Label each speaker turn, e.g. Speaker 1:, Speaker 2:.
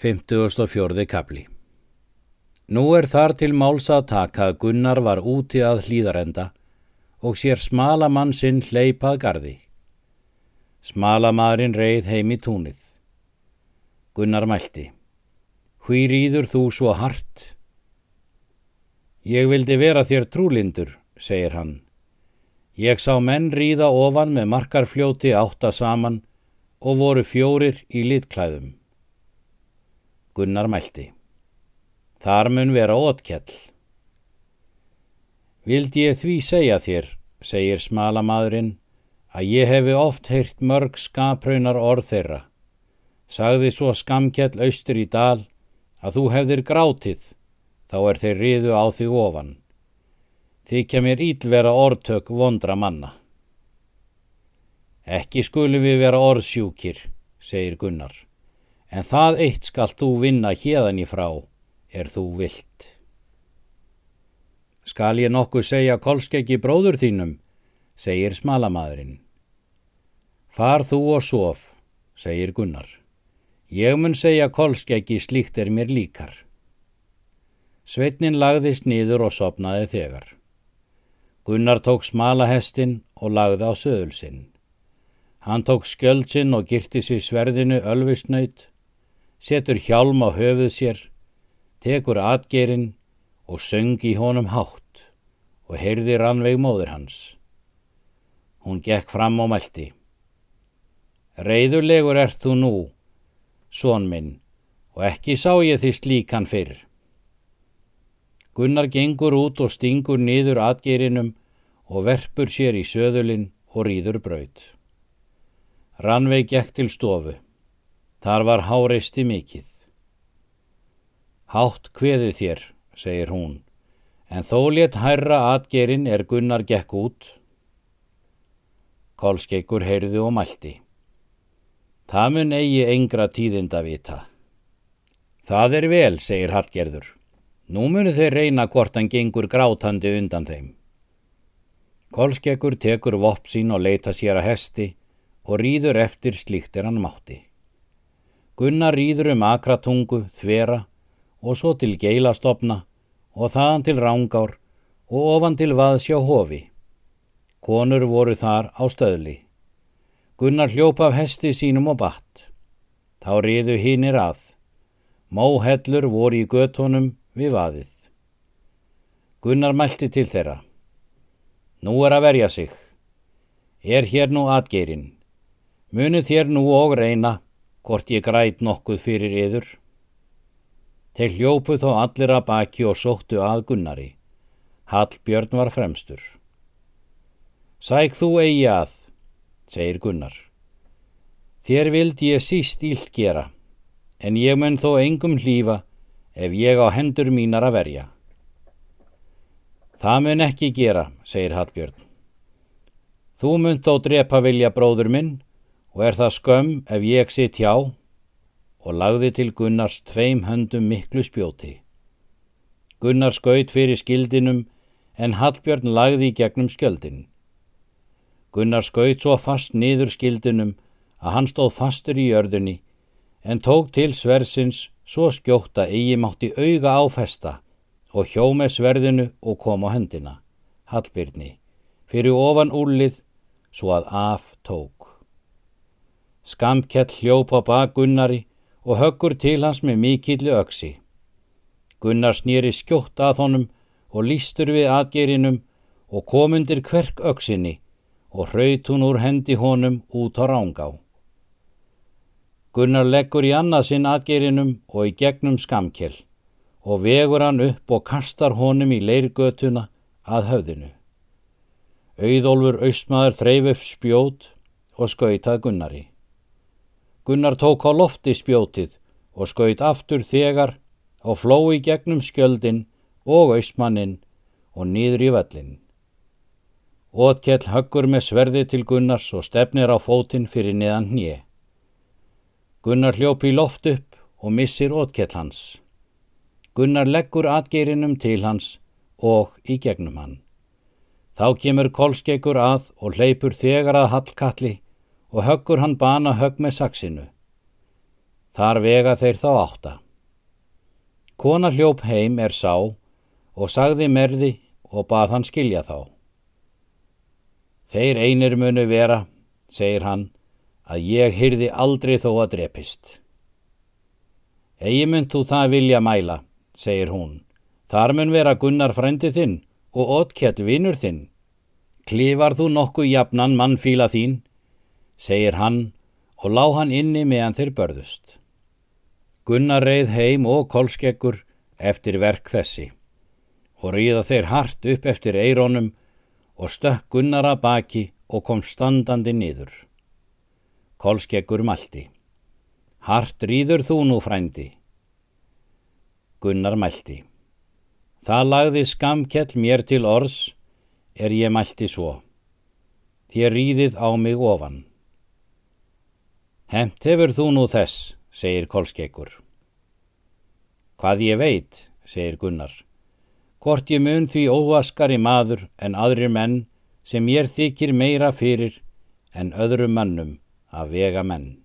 Speaker 1: 54. kapli Nú er þar til máls að taka að Gunnar var úti að hlýðarenda og sér smalamann sinn hleypað gardi. Smalamadurinn reið heim í túnið. Gunnar mælti. Hví rýður þú svo hart? Ég vildi vera þér trúlindur, segir hann. Ég sá menn rýða ofan með markarfljóti átta saman og voru fjórir í litklæðum. Gunnar mælti. Þar mun vera ótkjall. Vildi ég því segja þér, segir smalamadurinn, að ég hefi oft heyrt mörg skapraunar orð þeirra. Sagði svo skamkjall austur í dal að þú hefðir grátið, þá er þeir riðu á því ofan. Þykja mér ílvera orðtök vondra manna. Ekki skulum við vera orðsjúkir, segir Gunnar en það eitt skall þú vinna hérðan í frá, er þú vilt. Skal ég nokkuð segja kolskeggi bróður þínum, segir smalamadurinn. Far þú og sof, segir Gunnar. Ég mun segja kolskeggi slíkt er mér líkar. Sveitnin lagðist nýður og sopnaði þegar. Gunnar tók smalahestin og lagði á söðulsinn. Hann tók skjöldsinn og girti sér sverðinu ölvisnöyt setur hjálm á höfuð sér, tekur atgerinn og söngi honum hátt og heyrði rannveig móður hans. Hún gekk fram á mælti. Reyðurlegur ert þú nú, són minn, og ekki sá ég því slíkan fyrr. Gunnar gengur út og stingur niður atgerinum og verpur sér í söðulinn og rýður braud. Rannveig gekk til stofu. Þar var háreisti mikill. Hátt kveði þér, segir hún, en þó létt hærra atgerinn er Gunnar gekk út. Kolskeikur heyrðu og mælti. Það mun eigi engra tíðinda vita. Það er vel, segir Hallgerður. Nú munu þeir reyna hvort hann gengur grátandi undan þeim. Kolskeikur tekur vopp sín og leita sér að hesti og rýður eftir slíkt er hann mátti. Gunnar rýður um akratungu, þvera og svo til geilastofna og þaðan til rángár og ofan til vaðsjá hofi. Konur voru þar á stöðli. Gunnar hljópa af hesti sínum og batt. Þá riðu hinnir að. Móhellur voru í göttunum við vaðið. Gunnar mælti til þeirra. Nú er að verja sig. Er hér nú atgeirinn. Munu þér nú og reyna hvort ég græt nokkuð fyrir yður. Þeir hljópu þó allir að baki og sóttu að Gunnari. Hallbjörn var fremstur. Sæk þú eigi að, segir Gunnar. Þér vild ég síst ílt gera, en ég mun þó engum hlýfa ef ég á hendur mínar að verja. Það mun ekki gera, segir Hallbjörn. Þú mun þó drepa vilja bróður minn og er það skömm ef ég sitt hjá og lagði til Gunnars tveim höndum miklu spjóti. Gunnar skaut fyrir skildinum en Hallbjörn lagði í gegnum skjöldin. Gunnar skaut svo fast niður skildinum að hann stóð fastur í jörðunni en tók til sversins svo skjóta eigi mátti auga áfesta og hjó með sverðinu og kom á hendina, Hallbjörni, fyrir ofan úrlið svo að af tók. Skamkjall hljóp á bak Gunnari og höggur til hans með mikilli öksi. Gunnar snýri skjótt að honum og lístur við atgerinum og kom undir kverk öksinni og hraut hún úr hendi honum út á rángá. Gunnar leggur í annarsinn atgerinum og í gegnum skamkjell og vegur hann upp og kastar honum í leirgötuna að höfðinu. Auðólfur austmaður þreif upp spjót og skautað Gunnari. Gunnar tók á lofti spjótið og skaut aftur þegar og flói gegnum skjöldin og ausmannin og nýður í vellin. Ótkell höggur með sverði til Gunnars og stefnir á fótinn fyrir neðan hnið. Gunnar hljópi loft upp og missir ótkell hans. Gunnar leggur atgeirinum til hans og í gegnum hann. Þá kemur kolskeikur að og hleypur þegar að hallkalli og höggur hann bana högg með saksinu. Þar vega þeir þá átta. Kona hljóp heim er sá og sagði merði og bað hann skilja þá. Þeir einir munu vera, segir hann, að ég hyrði aldrei þó að drepist. Egi mynd þú það vilja mæla, segir hún. Þar mun vera Gunnar frendi þinn og Otkjell vinnur þinn. Klifar þú nokkuð jafnan mannfíla þín, segir hann og lá hann inni meðan þeir börðust. Gunnar reið heim og kolskeggur eftir verk þessi og ríða þeir hart upp eftir eirónum og stökk Gunnar að baki og kom standandi niður. Kolskeggur mælti. Hart ríður þú nú frændi. Gunnar mælti. Það lagði skamkjell mér til orðs er ég mælti svo. Þér ríðið á mig ofan. Hemt hefur þú nú þess, segir Kolskeggur. Hvað ég veit, segir Gunnar. Hvort ég mun því óvaskari maður en aðrir menn sem ég þykir meira fyrir en öðrum mannum að vega menn.